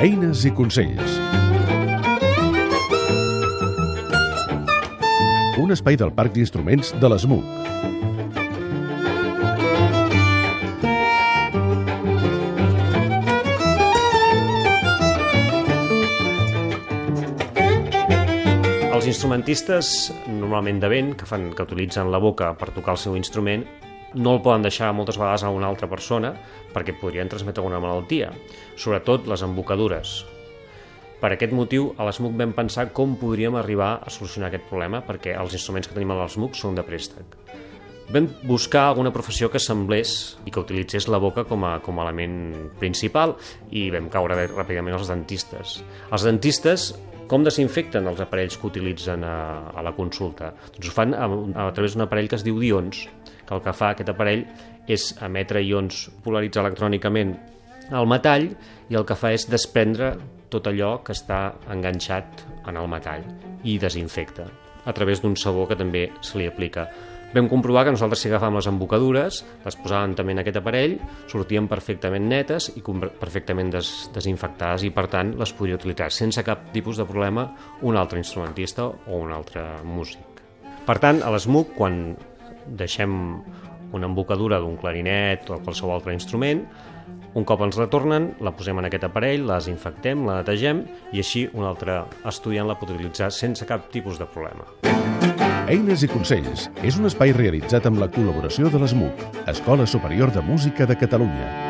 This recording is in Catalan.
Eines i consells. Un espai del Parc d'Instruments de l'ESMUC. Instrumentistes, normalment de vent, que, fan, que utilitzen la boca per tocar el seu instrument, no el poden deixar moltes vegades a una altra persona perquè podrien transmetre alguna malaltia, sobretot les embocadures. Per aquest motiu, a l'ESMUC vam pensar com podríem arribar a solucionar aquest problema perquè els instruments que tenim a l'ESMUC són de préstec. Vam buscar alguna professió que semblés i que utilitzés la boca com a, com a element principal i vam caure ràpidament als dentistes. Els dentistes com desinfecten els aparells que utilitzen a, a la consulta? Doncs ho fan a, a través d'un aparell que es diu Dions, que el que fa aquest aparell és emetre ions polaritzar electrònicament al metall i el que fa és desprendre tot allò que està enganxat en el metall i desinfecta a través d'un sabó que també se li aplica. Vam comprovar que nosaltres si agafàvem les embocadures, les posàvem també en aquest aparell, sortien perfectament netes i perfectament des desinfectades i per tant les podria utilitzar sense cap tipus de problema un altre instrumentista o un altre músic. Per tant, a l'ESMUC, quan deixem una embocadura d'un clarinet o qualsevol altre instrument, un cop ens retornen, la posem en aquest aparell, la desinfectem, la netegem i així un altre estudiant la pot utilitzar sense cap tipus de problema. Eines i consells és un espai realitzat amb la col·laboració de l'ESMUC, Escola Superior de Música de Catalunya.